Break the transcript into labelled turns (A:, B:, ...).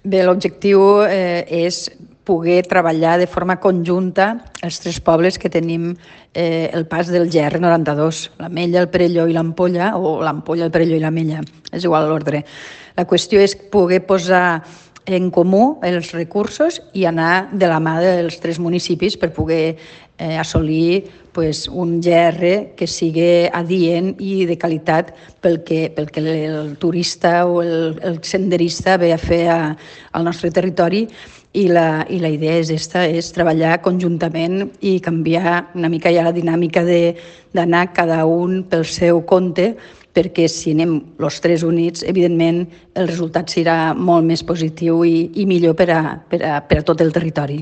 A: Bé, l'objectiu eh, és poder treballar de forma conjunta els tres pobles que tenim eh, el pas del GR92, l'Amella, el Perelló i l'Ampolla, o l'Ampolla, el Perelló i l'Amella, és igual l'ordre. La qüestió és poder posar en comú els recursos i anar de la mà dels tres municipis per poder eh, assolir pues, un GR que sigui adient i de qualitat pel que, pel que el turista o el, el senderista ve a fer a, al nostre territori i la, i la idea és esta, és treballar conjuntament i canviar una mica ja la dinàmica d'anar cada un pel seu compte perquè si anem els tres units, evidentment el resultat serà molt més positiu i, i millor per a, per, a, per a tot el territori.